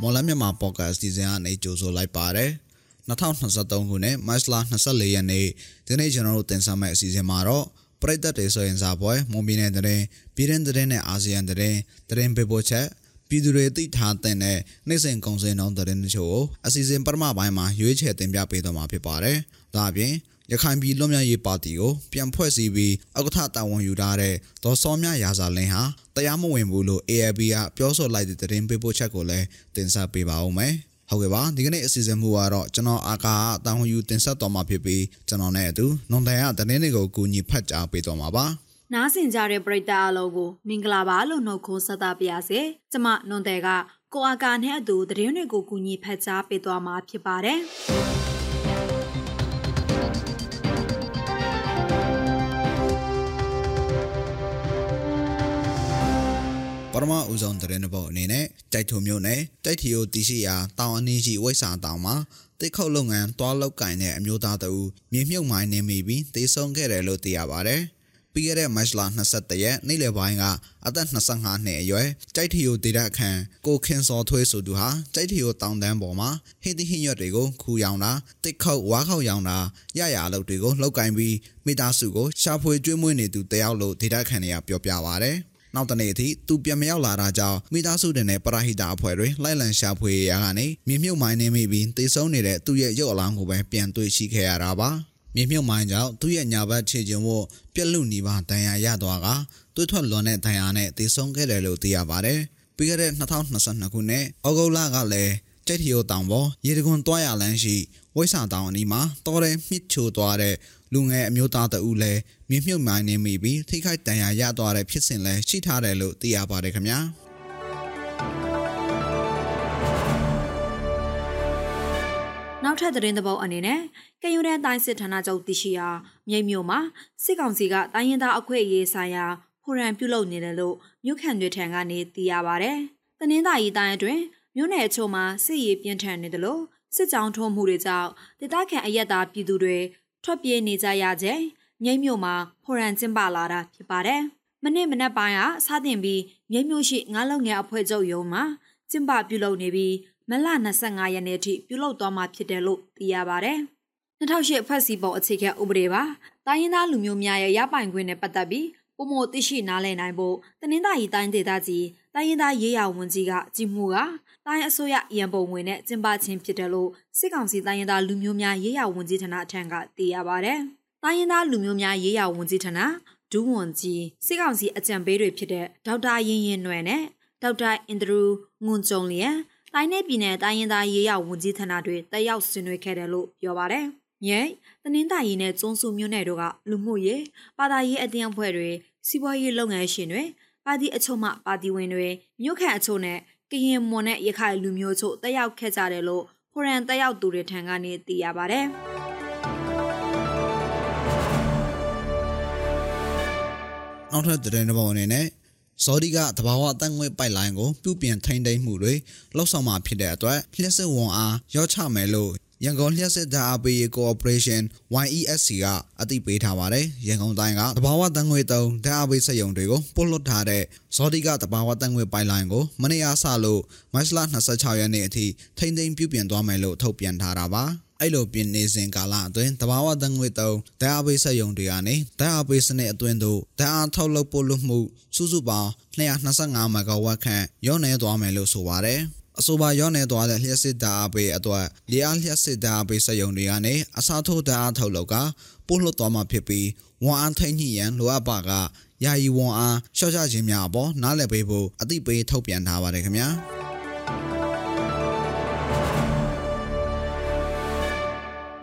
မော်လမြန်မာပေါ့ကတ်စီစဉ်အနေကြိုဆိုလိုက်ပါတယ်2023ခုနှစ်မတ်လ24ရက်နေ့ဒီနေ့ကျွန်တော်တို့တင်ဆက်မယ့်အစီအစဉ်မှာတော့ပရိသတ်တွေဆိုရင်စာပွဲမွန်ပြည်နယ်တဲ့ပြည်ရင်တဲ့နဲ့အာဆီယံတဲ့တဲ့ပေပိုချက်ပြည်သူတွေသိထားတဲ့နိုင်စဉ်ကုံစင်တော်တဲ့ချို့ကိုအစီအစဉ်ပထမပိုင်းမှာရွေးချယ်တင်ပြပေးသွားမှာဖြစ်ပါတယ်။ဒါအပြင် ရခိုင်ပြည်လွတ်မြောက်ရေးပါတီကိုပြန်ဖွဲ့စည်းပြီးဥက္ကဋ္ဌတာဝန်ယူထားတဲ့ဒေါ်စောမြရာဇာလင်းဟာတရားမဝင်ဘူးလို့ AAB ကပြောဆိုလိုက်တဲ့သတင်းပေးပို့ချက်ကိုလည်းတင်ဆက်ပေးပါဦးမယ်။ဟုတ်ကဲ့ပါဒီကနေ့အစီအစဉ်မူကတော့ကျွန်တော်အာကာအတောင်ယူတင်ဆက်တော်မှာဖြစ်ပြီးကျွန်တော်နဲ့အတူနွန်တန်ရသတင်းတွေကိုကူညီဖတ်ကြားပေးတော်မှာပါနားဆင်ကြတဲ့ပရိသတ်အလုံးကိုမင်္ဂလာပါလို့နှုတ်ခွန်းဆက်သပါရစေ။ကျမနွန်တဲ့ကကိုအာကာနဲ့အတူသတင်းတွေကိုကူညီဖတ်ကြားပေးသွားမှာဖြစ်ပါတယ်။ ပထမဦးဆုံးသတင်းတစ်ပုဒ်အနေနဲ့တိုက်ထုံမျိုးနဲ့တိုက်ထီယိုတီရှိရာတောင်အနီးရှိဝိဆာတောင်မှာတိတ်ခုတ်လုပ်ငန်းတွားလောက်ကင်တဲ့အမျိုးသားတဦးမြေမြုပ်မိုင်းနေမိပြီးတေဆုံးခဲ့တယ်လို့သိရပါတယ်။ပြီးခဲ့တဲ့မတ်လ22ရက်နေ့လယ်ပိုင်းကအသက်25နှစ်အရွယ်ကြိုက်ထီယိုဒေတာခန်ကိုခင်စောထွေးဆိုသူဟာကြိုက်ထီယိုတောင်တန်းပေါ်မှာဟင်းသီးဟင်းရွက်တွေကိုခူရောင်တာတစ်ခုတ်ဝါခေါက်ရောင်တာရရအလုပ်တွေကိုလောက်ကင်ပြီးမိသားစုကိုရှာဖွေကျွေးမွေးနေသူတယောက်လို့ဒေတာခန်တွေကပြောပြပါဗျ။ နောက်တနေ့အထိသူပြန်မရောက်လာတာကြောင့်မိသားစုတွေနဲ့ပရဟိတအဖွဲ့တွေလိုက်လံရှာဖွေရာကနေမြေမြုပ်မိုင်းနေမိပြီးတေဆုံးနေတဲ့သူ့ရဲ့ရုပ်အလောင်းကိုပဲပြန်တွေ့ရှိခဲ့ရတာပါမြေမြုပ်မိုင်းကြောင့်သူ့ရဲ့ညာဘက်ခြေကျုံဖို့ပြက်လူနီးပါဒဏ်ရာရသွားကတွေးထွက်လွန်တဲ့ဒဏ်ရာနဲ့တေဆုံးခဲ့တယ်လို့သိရပါတယ်ပြီးခဲ့တဲ့2022ခုနှစ်ဩဂုတ်လကလည်းကျိတ်ထီယိုတောင်ပေါ်ရေတခွန်တွားရလန်းရှိဝိဆာတောင်အနီးမှာတော်တဲ့မြစ်ချိုသွားတဲ့ လူငယ်အမျိုးသားတဦးလည်းမြင့်မြုပ်မိုင်းနေမိပြီးထိခိုက်ဒဏ်ရာရသွားတဲ့ဖြစ်စဉ်လည်းရှိထားတယ်လို့သိရပါတယ်ခင်ဗျာနောက်ထပ်သတင်းသဘောအနေနဲ့ကယူရန်တိုင်းစစ်ဌာနချုပ်တရှိရာမြိတ်မြို့မှာစစ်ကောင်စီကတိုင်းရင်သားအခွင့်အရေးဆိုင်ရာဖိုရမ်ပြုလုပ်နေတယ်လို့မြို့ခံတွေထံကနေသိရပါဗျ။တနင်္သာရီတိုင်းအတွင်းမြို့နယ်အချို့မှာစစ်ရေးပြင်းထန်နေတယ်လို့စစ်ကြောင်းထုံးမှုတွေကြောင့်ဒေသခံအရက်သားပြည်သူတွေ ထွက်ပြေးနေကြရခြင်းမြိတ်မြို့မှာဖော်ရန်ကျင်းပလာတာဖြစ်ပါတယ်။မနေ့မနက်ပိုင်းကစတင်ပြီးမြိတ်မြို့ရှိငါးလုံငယ်အဖွဲ့ချုပ်ရုံးမှာကျင်းပပြုလုပ်နေပြီးမလ25ရက်နေ့အထိပြုလုပ်သွားမှာဖြစ်တယ်လို့သိရပါတယ်။2008ဖွဲ့စည်းပုံအခြေခံဥပဒေပါ။တိုင်းရင်းသားလူမျိုးများရဲ့ရပိုင်ခွင့်နဲ့ပတ်သက်ပြီးပုံမသိရှိနားလည်နိုင်ဖို့တနင်္သာရီတိုင်းဒေသကြီး တိုင်းရင်းသားရေးရာဝန်ကြီးကကြီးမှုကတိုင်းအစိုးရရန်ပုံငွေနဲ့ကျင်းပခြင်းဖြစ်တယ်လို့စစ်ကောင်စီတိုင်းရင်းသားလူမျိုးများရေးရာဝန်ကြီးဌာနအထံကသိရပါဗျ။တိုင်းရင်းသားလူမျိုးများရေးရာဝန်ကြီးဌာနဒူးဝန်ကြီးစစ်ကောင်စီအကြံပေးတွေဖြစ်တဲ့ဒေါက်တာရင်ရင်နွယ်နဲ့ဒေါက်တာအင်ဒရူငွန်ကြုံလျက်တိုင်းနယ်ပြည်နယ်တိုင်းရင်းသားရေးရာဝန်ကြီးဌာနတွေတက်ရောက်ဆွေးနွေးခဲ့တယ်လို့ပြောပါဗျ။မြဲတနင်္သာရီနဲ့ကျွန်းစုမြို့နယ်တို့ကလူမှုရေးပါတာရေးအသင်းအဖွဲ့တွေစီးပွားရေးလုပ်ငန်းရှင်တွေ ပါတီအချို့မှပါတီဝင်တွေမြို့ခံအချို့နဲ့ကရင်မွန်နဲ့ရခိုင်လူမျိုးချို့တက်ရောက်ခဲ့ကြတယ်လို့ဖိုရန်တက်ရောက်သူတွေထံကနေသိရပါဗျ။နောက်ထပ်သတင်းတစ်ပုဒ်အနေနဲ့စော်ဒီကတဘာဝတန်ငွေပိုက်လိုင်းကိုပြုပြင်ထိန်းသိမ်းမှုတွေလှုပ်ဆောင်မှာဖြစ်တဲ့အတွက်လျှက်စစ်ဝန်အားရောချမယ်လို့ ရန်ကုန်လျှက်စစ်ဓာတ်အားပေးရေးကော်ပိုရေးရှင်း YESC ကအသိပေးထားပါတယ်။ရန်ကုန်တိုင်းကတဘာဝတန်ငွေတုံးဓာတ်အားပေးစက်ရုံတွေကိုပို့လွှတ်ထားတဲ့ဇော်ဒီကတဘာဝတန်ငွေပိုင်လိုင်းကိုမနေ့အားစလို့မတ်လ26ရက်နေ့အထိထိမ့်သိမ်းပြုပြင်သွားမယ်လို့ထုတ်ပြန်ထားတာပါ။အဲ့လိုပြင်နေစဉ်ကာလအတွင်းတဘာဝတန်ငွေတုံးဓာတ်အားပေးစက်ရုံတွေကနေဓာတ်အားပေးစနစ်အတွင်းသို့ဓာတ်အားထုတ်လုပ်ပို့လွှတ်မှုစုစုပေါင်း225မဂါဝတ်ခန့်ရောင်းနေသွားမယ်လို့ဆိုပါတယ်။ အဆိုပါရောနေသွားတဲ့လျှက်စစ်ဓာတ်အားပေးအတွက်လျှက်လျှက်စစ်ဓာတ်အားပေးစက်ရုံတွေကနေအစားထိုးဓာတ်အားထုတ်လုပ်ကပို့လွှတ်သွားမှာဖြစ်ပြီးဝန်အားထိန်ညှိရန်လိုအပ်ပါကယာယီဝန်အားရှော့ချခြင်းများအပေါ်နားလည်ပေးဖို့အသိပေးထုတ်ပြန်ထားပါတယ်ခင်ဗျာ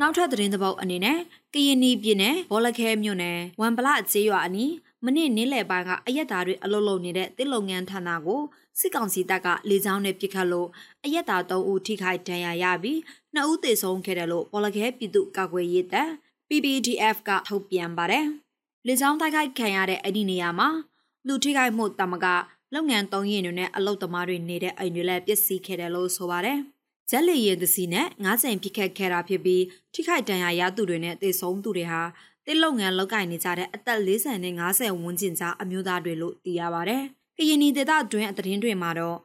နောက်ထပ်သတင်းသဘောက်အနေနဲ့ကရင်နီပြည်နယ်ဘောလခဲမြို့နယ်ဝမ်ပလကျေးရွာအနီး မနေ့နေ့လယ်ပိုင်းကအရက်သားတွေအလုလုံနေတဲ့တစ်လုံငန်းဌာနကိုစစ်ကောင်စီတပ်ကလေကြောင်းနဲ့ပစ်ခတ်လို့အရက်သား3ဦးထိခိုက်ဒဏ်ရာရပြီး2ဦးသေဆုံးခဲ့တယ်လို့ပေါ်လခဲပြည်သူ့ကာကွယ်ရေးတပ် PPDF ကထုတ်ပြန်ပါတယ်။လေကြောင်းတိုက်ခိုက်ခံရတဲ့အဲ့ဒီနေရာမှာလူထိခိုက်မှုတမကလုပ်ငန်းသုံးရင်တွေနဲ့အလုတ်သမားတွေနေတဲ့အိမ်တွေလည်းပျက်စီးခဲ့တယ်လို့ဆိုပါတယ်။ဂျက်လီရင်သစီနဲ့ငါးချိန်ပြစ်ခတ်ခဲ့တာဖြစ်ပြီးထိခိုက်ဒဏ်ရာရသူတွေနဲ့သေဆုံးသူတွေဟာ တစ်လုပ်ငန်းလောက်ကင်နေကြတဲ့အသက်40နဲ့50ဝန်းကျင်ကြားအမျိုးသားတွေလို့သိရပါဗျ။ကရင်နီဒေသတွင်းအသတင်းတွေမှာတော့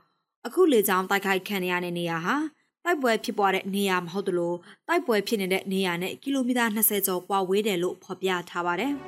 အခုလေကြောင်းတိုက်ခိုက်ခံရတဲ့နေရာဟာတိုက်ပွဲဖြစ်ပွားတဲ့နေရာမဟုတ်သလိုတိုက်ပွဲဖြစ်နေတဲ့နေရာနဲ့ကီလိုမီတာ20ကျော်ကွာဝေးတယ်လို့ဖော်ပြထားပါတယ်။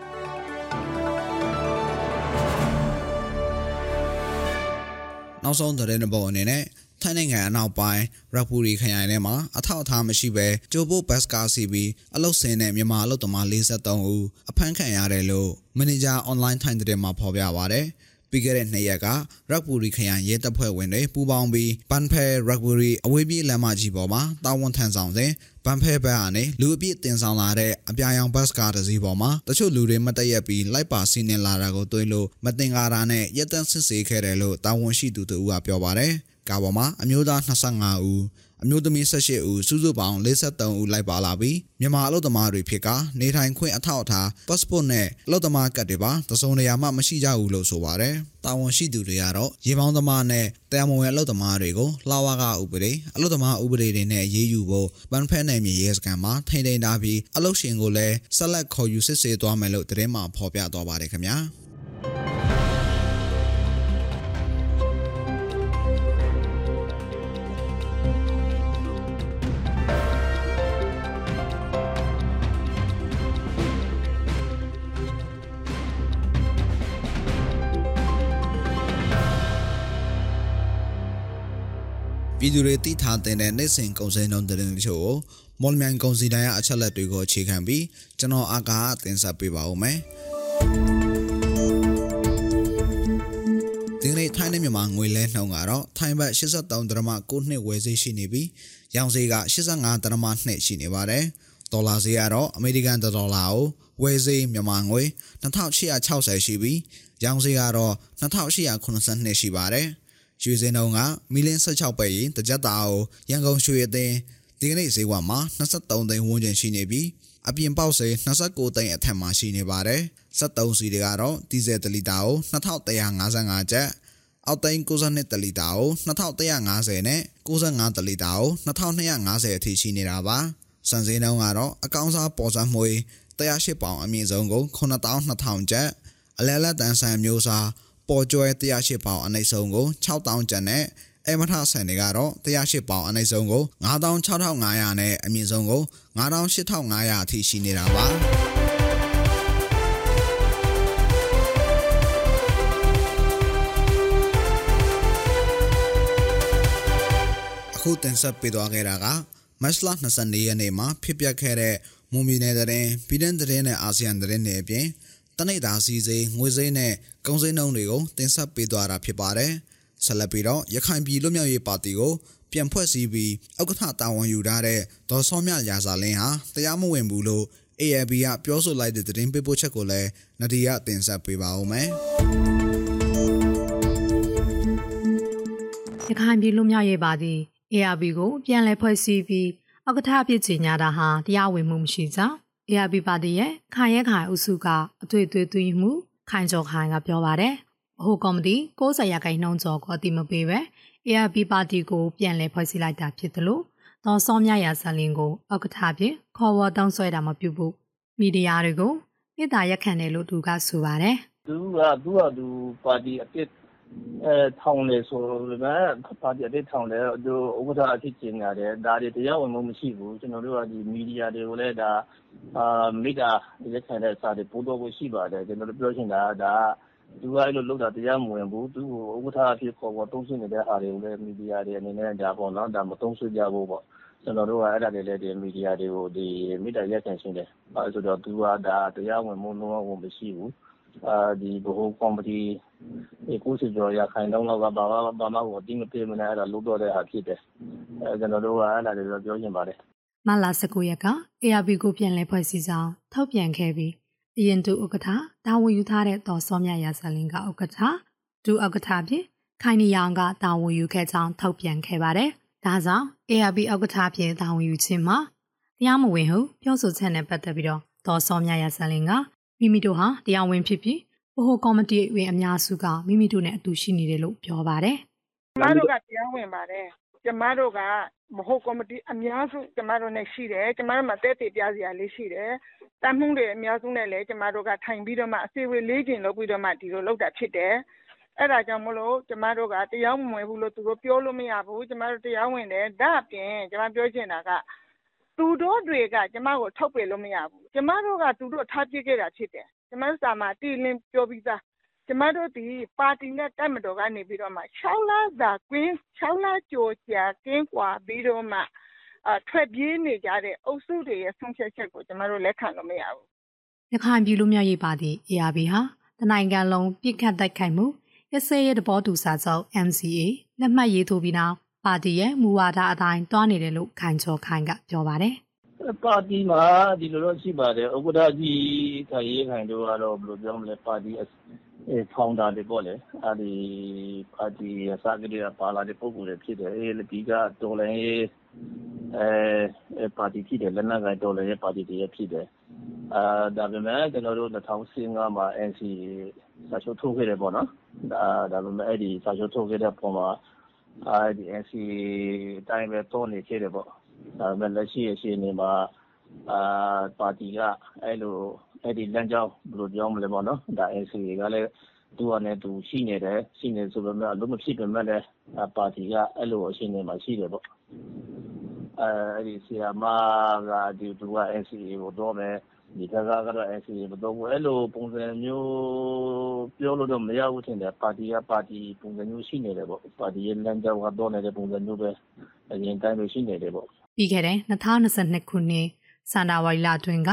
နောက်ဆုံးသတင်းပေါ်အနေနဲ့ ထိုင်းနိုင်ငံအနောက်ပိုင်းရပ်ပူရီခရိုင်ထဲမှာအထောက်အထားမရှိဘဲဂျိုဘိုဘတ်ကားစီပြီးအလုတ်စင်းတဲ့မြန်မာအလုတ်သမား43ဦးအဖမ်းခံရတယ်လို့မန်နေဂျာအွန်လိုင်းထိုင်းသတင်းမှာဖော်ပြပါဗျ။ပြီးခဲ့တဲ့နှစ်ရက်ကရက်ပူရီခရိုင်ရဲတပ်ဖွဲ့ဝင်တွေပူးပေါင်းပြီးဘန်ဖဲရက်ပူရီအဝေးပြေးလမ်းမကြီးပေါ်မှာတာဝန်ထမ်းဆောင်စဉ်ဘန်ဖဲဘက်ကနေလူအပြည့်တင်ဆောင်လာတဲ့အပြာရောင်ဘတ်ကားတစ်စီးပေါ်မှာတချို့လူတွေမတက်ရက်ပြီးလိုက်ပါစီးနှင်လာတာကိုတွေ့လို့မတင်ကားတာနဲ့ရက်တန်းစစ်ဆေးခဲ့တယ်လို့တာဝန်ရှိသူတို့ကပြောပါတယ်။ ကားပေါ်မှာအမျိုးသား25ဦးအမျိုးသမီး18ဦးစုစုပေါင်း53ဦးလိုက်ပါလာပြီးမြန်မာအလုပ်သမားတွေဖြစ်က နေထိုင်ခွင့်အထောက်အထား passport နဲ့အလုပ်သမားကတ်တွေပါတစုံတရာမှမရှိကြဘူးလို့ဆိုပါတယ်။တာဝန်ရှိသူတွေကတော့ရေပေါင်းသမားနဲ့တရားမဝင်အလုပ်သမားတွေကိုလှဝကဥပဒေအလုပ်သမားဥပဒေတွေနဲ့ရေးယူဖို့ပန်ဖက်နယ်မြေရဲစခန်းမှာထိန်းသိမ်းထားပြီးအလုပ်ရှင်ကိုလည်းဆက်လက်ခေါ်ယူစစ်ဆေးသွားမယ်လို့သတင်းမှာဖော်ပြသွားပါတယ်ခင်ဗျာ။ ပြည်သူတွေသိထားတဲ့နေ့စဉ်ကုန်စည်နှုန်းသတင်းတချို့ကိုမော်လမြိုင်ကုန်စည်တိုင်းအချက်လက်တွေကိုအခြေခံပြီးကျွန်တော်အာကာတင်ဆက်ပေးပါဦးမယ်ဒီနေ့ထိုင်းနဲ့မြန်မာငွေလဲနှုန်းကတော့ထိုင်းဘတ်83ဒရမ9နှစ်ဝယ်ဈေးရှိနေပြီးရောင်းဈေးက85ဒရမ2ရှိနေပါတယ်ဒေါ်လာဈေးကတော့အမေရိကန်ဒေါ်လာကိုဝယ်ဈေးမြန်မာငွေ2860ရှိပြီးရောင်းဈေးကတော့2882ရှိပါတယ်။ ရွှေစင်းတုံးကမီလင်း16ပဲရင်တကြက်တာကိုရန်ကုန်ရွှေအသင်းဒီကနေ့ဈေးကွက်မှာ23သိန်းဝန်းကျင်ရှိနေပြီးအပြင်ပေါက်စေ29သိန်းအထက်မှာရှိနေပါတယ်73စီတွေကတော့ဒီဇယ်တလီတာကို2155ကျပ်အောက်သိန်း62တလီတာကို2150နဲ့65တလီတာကို2250အထိရှိနေတာပါစံစင်းတုံးကတော့အကောင်းစားပေါ်စံမွေ108ပေါင်အမြင့်ဆုံးကို9200ကျပ်အလဲလက်တန်းဆန်မျိုးစား ပေါ်ကျွဲ108ပေါင်အနှိမ့်ဆုံးကို6000ကျပ်နဲ့အဲမထဆန်တွေကတော့108ပေါင်အနှိမ့်ဆုံးကို96,500နဲ့အမြင့်ဆုံးကို98,500အထိရှိနေတာပါအခုတင်ဆက်ပေးသွားခဲ့တာကမတ်လ24ရက်နေ့မှာဖြစ်ပျက်ခဲ့တဲ့မွန်ပြည်နယ်တဲ့ပြည်တွင်းသတင်းနဲ့အာဆီယံသတင်းတွေအပြင်တ နိဒာစီစေးငွေစေးနဲ့ကုန်စည်နှုန်းတွေကိုတင်ဆက်ပေးသွားတာဖြစ်ပါတယ်။ဆက်လက်ပြီးတော့ရခိုင်ပြည်လွတ်မြောက်ရေးပါတီကိုပြန်ဖွဲ့စည်းပြီးဥက္ကဋ္ဌတာဝန်ယူထားတဲ့ဒေါ်စောမြရာဇာလင်းဟာတရားမဝင်ဘူးလို့ AAB ကပြောဆိုလိုက်တဲ့သတင်းပေးပို့ချက်ကိုလည်းနဒီကတင်ဆက်ပေးပါဦးမယ်။ရခိုင်ပြည်လွတ်မြောက်ရေးပါတီ AAB ကိုပြန်လည်ဖွဲ့စည်းပြီးဥက္ကဋ္ဌအဖြစ်ကြီးညာတာဟာတရားဝင်မှုမရှိကြောင်း AAB ပါတီရဲ့ခိုင်ရဲခိုင်အုပ်စုကအတွေ့အတွေ့သွင်းမှုခိုင်ကျော်ခိုင်ကပြောပါတယ်။ဗဟိုကော်မတီ60ရာခိုင်နှုန်းကျော်ကိုအတိမပေးပဲ ARP ပါတီကိုပြန်လည်ဖွဲ့စည်းလိုက်တာဖြစ်တယ်လို့သောစောမြရာဇလင်ကိုဥက္ကဋ္ဌဖြင့်ခေါ်ဝေါ်တောင်းဆွဲတာမပြုဘူးမီဒီယာတွေကိုမြေတားရက်ခံတယ်လို့သူကဆိုပါတယ်။သူကသူကသူပါတီအဖြစ်အဲ ထောင်လေဆိုတော့ပါတီအဖြစ်ထောင်လေသူဥက္ကဋ္ဌအဖြစ်ကျင်ရတယ် ဒါတွေ တရားဝင်မှုမရှိဘူး ကျွန်တော်တို့ကဒီမီဒီယာတွေကိုလည်းဒါအာမိတာရက်ခံတဲ့စာတွေ ပို့တော့ဖို့ ရှိပါတယ် ကျွန်တော်တို့ ပြောချင်တာကဒါသူက အဲ့လိုလုပ်တာ တရားမဝင်ဘူး သူ့ကို ဥက္ကဋ္ဌအဖြစ် ခေါ်ပေါ်တုံးဆွနေတဲ့ဟာတွေကိုလည်း မီဒီယာတွေအနေနဲ့ဒါပေါ့နော်ဒါမတုံးဆွကြဖို့ပေါ့ ကျွန်တော်တို့က အဲ့ဒါတွေလည်းဒီမီဒီယာတွေကိုဒီမိတာရက်ခံရှင်းတယ်အဲဆိုတော့ သူကဒါတရားဝင်မှု လုံးဝမရှိဘူး အာဒီဘိုးကော်မတီဒီကိုစီကျော်ရခိုင်တော့တော့ဘာမှဘာမှကိုအတိမပြေမနဲ့အဲ့ဒါလုပ်တော့တဲ့ဟာဖြစ်တယ်အဲကျွန်တော်တို့က အဲ့ဒါတွေတော့ ပြောချင်ပါတယ်မလာ19ရက်က ARB ကို ပြန်လည်ဖွဲ့စည်းဆောင်ထောက်ပြန်ခဲ့ပြီး အရင်တူဥက္ကဋ္ဌ တာဝန်ယူထားတဲ့တော်စောမြရာဇလင်ကဥက္ကဋ္ဌ ဒုဥက္ကဋ္ဌဖြစ် ခိုင်နီယောင်က တာဝန်ယူခဲ့ကြောင်းထောက်ပြန်ခဲ့ပါတယ်။ဒါကြောင့် ARB ဥက္ကဋ္ဌဖြစ် တာဝန်ယူခြင်းမှာ တရားမဝင်ဟု ပြောဆိုချက်နဲ့ ပတ်သက်ပြီးတော့တော်စောမြရာဇလင်က မိမိတို့ဟာတရားဝင်ဖြစ်ပြီးဗဟိုကော်မတီဝင်အများစုကမိမိတို့နဲ့အတူရှိနေတယ်လို့ပြောပါတယ်။ကျမတို့ကတရားဝင်ပါတယ်။ကျမတို့ကဗဟိုကော်မတီအများစုကျမတို့နဲ့ရှိတယ်။ကျမတို့မှာတက်တည်ပြစရာလေးရှိတယ်။တမ်းမှုတွေအများစုနဲ့လည်းကျမတို့ကထိုင်ပြီးတော့မှအစည်းအဝေးလေးကျင်လုပ်ပြီးတော့မှဒီလိုလုပ်တာဖြစ်တယ်အဲ့ဒါကြောင့်မလို့ကျမတို့ကတရားမဝင်ဘူးလို့သူတို့ပြောလို့မရဘူးကျမတို့တရားဝင်တယ်ဒါအပြင်ကျမပြောချင်တာက သူတို့တွေက ကျမကို ထုတ်ပယ်လို့မရဘူး ကျမတို့က သူတို့ထားပြခဲ့တာဖြစ်တယ် ကျမစာမှာတည်လင်းပြောပြီးသား ကျမတို့ဒီပါတီနဲ့တက်မတော်ကနေပြီးတော့မှ6လသာကွင်း6လကြော်ကြာ ကင်းကွာပြီးတော့မှအထွက်ပြေးနေကြတဲ့ အုပ်စုတွေရဲ့ ဆုံးဖြတ်ချက်ကို ကျမတို့ လက်ခံလို့မရဘူး ရခိုင်ပြည်လူမျိုးရေးပါတီ ARB ဟာတနိုင်ငံလုံးပြစ်ခတ်တိုက်ခိုက်မှုရစဲရဲ့တဘောတူစာချုပ် MCA လက်မှတ်ရေးထိုးပြီးနောက် ပါတီရဲ့မူဝါဒအတိုင်းတွားနေတယ်လို့ခိုင်ကျော်ခိုင်ကပြောပါတယ်ပါတီမှာဒီလိုတော့ရှိပါတယ်ဥက္ကဋ္ဌကြီးခိုင်ရေးခိုင်တို့ကတော့ဘယ်လိုပြောမလဲပါတီအဲဖောင်ဒါတွေပေါ့လေအဲဒီပါတီအစကတည်းကပါလာတဲ့ပုံစံတွေဖြစ်တယ်အဲဒီကတော်လည်းအဲပါတီဖြစ်တယ်လက်နက်ကိုင်တော်လည်းပါတီတွေဖြစ်တယ်အာဒါပေမဲ့ကျွန်တော်တို့2015မှာ NC စာချုပ်ထုတ်ခဲ့တယ်ပေါ့နော်ဒါဒါပေမဲ့အဲ့ဒီစာချုပ်ထုတ်ခဲ့တဲ့ပုံမှာ အဲဒီ NC အတိုင်းပဲတော့နေခဲ့တယ်ပေါ့ ဒါပေမဲ့ လက်ရှိအချိန်မှာအာပါတီက အဲ့လိုအဲ့ဒီလမ်းကြောင်း ဘယ်လိုပြောမလဲပေါ့နော်ဒါ NC ကလည်း သူကလည်းသူ ရှိနေတယ် ရှိနေဆိုပေမဲ့ အလို့မဖြစ်ပေမဲ့လည်း ပါတီက အဲ့လိုအချိန်မှာ ရှိတယ်ပေါ့အဲအဲ့ဒီဆီယာမာကဒီသူက NCA ကိုတော့မယ် ဒီဘက်ကကတော့ NCA မတော့ဘူး အဲ့လိုပုံစံမျိုးပြောလို့တော့ မရဘူးထင်တယ် ပါတီက ပါတီပုံစံမျိုး ရှိနေတယ်ပေါ့ ပါတီရဲ့ လမ်းကြောင်းကတော့နေတဲ့ပုံစံမျိုးပဲ အရင်တိုင်းလိုရှိနေတယ်ပေါ့ ပြီးခဲ့တဲ့2022ခုနှစ်စန္ဒဝိုင်လာတွင်က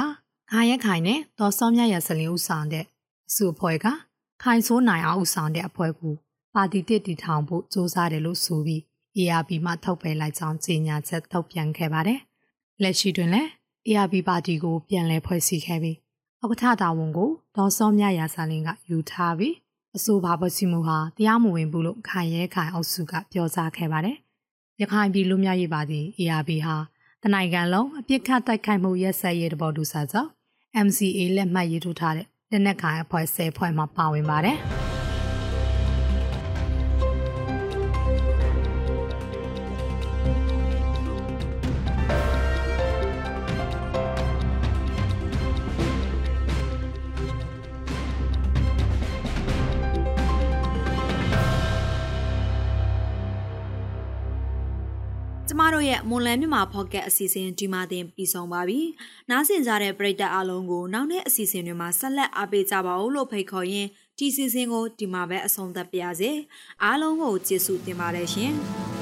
ခါရက်ခိုင်နဲ့ ဒေါ်စောမြရစလင်း ဦးဆောင်တဲ့ အစုအဖွဲ့က ခိုင်ဆိုးနိုင်အောင်ဦးဆောင်တဲ့အဖွဲ့ကို ပါတီတစ်တီထောင်ဖို့စ조사တယ်လို့ဆိုပြီး ARP မှ ထုတ်ပယ်လိုက်ကြောင်း ကြေညာချက် ထုတ်ပြန်ခဲ့ပါတယ်။လက်ရှိတွင်လည်း ARP ပါတီကို ပြန်လည်ဖွဲ့စည်းခဲ့ပြီးဥက္ကဋ္ဌတာဝန်ကိုဒေါ်စောမြရာစာလင်းကယူထားပြီးအဆိုပါဖွဲ့စည်းမှုဟာတရားမဝင်ဘူးလို့ခိုင်ရဲခိုင်အုပ်စုကပြောကြားခဲ့ပါတယ်။ရခိုင်ပြည်လူမျိုးရေးပါတီ ARP ဟာတနိုင်ငံလုံးအပြစ်ခတ်တိုက်ခိုက်မှုရက်စက်ရေးတဘောတူစာချုပ် MCA လက်မှတ်ရေးထိုးထားတဲ့လက်နက်ကိုင်အဖွဲ့၁၀ဖွဲ့မှာပါဝင်ပါတယ်။ မတို့ရဲ့မွန်လန်းမြန်မာဖော့ကက်အစီအစဉ်ဒီမှာတင်ပြီးဆုံးပါပြီ။နားဆင်ကြတဲ့ပရိသတ်အားလုံးကိုနောက်နေ့အစီအစဉ်တွေမှာဆက်လက်အားပေးကြပါဦးလို့ဖိတ်ခေါ်ရင်းဒီစီစဉ်ကိုဒီမှာပဲအဆုံးသတ်ပါရစေ။အားလုံးကိုကျေးဇူးတင်ပါတယ်ရှင်။